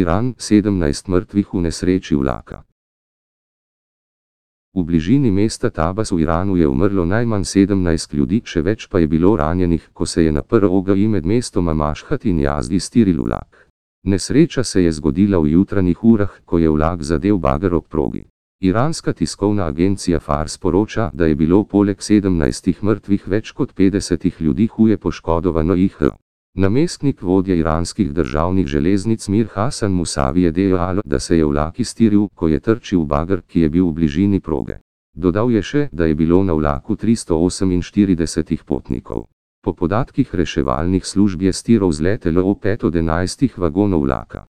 Iran 17 mrtvih v nesreči vlaka. V bližini mesta Tabas v Iranu je umrlo najmanj 17 ljudi, še več pa je bilo ranjenih, ko se je na PROGI med mestoma Mašhat in Jazdi stiril vlak. Nesreča se je zgodila v jutranjih urah, ko je vlak zadev bager ob progi. Iranska tiskovna agencija Fars poroča, da je bilo poleg 17 mrtvih več kot 50 ljudi huje poškodovano jih. Namestnik vodje iranskih državnih železnic Mir Hasan Musavi je dejal, da se je vlak iztiril, ko je trčil v bager, ki je bil v bližini proge. Dodal je še, da je bilo na vlaku 348 potnikov. Po podatkih reševalnih služb je stiral zletelo v pet od enajstih vagonov vlaka.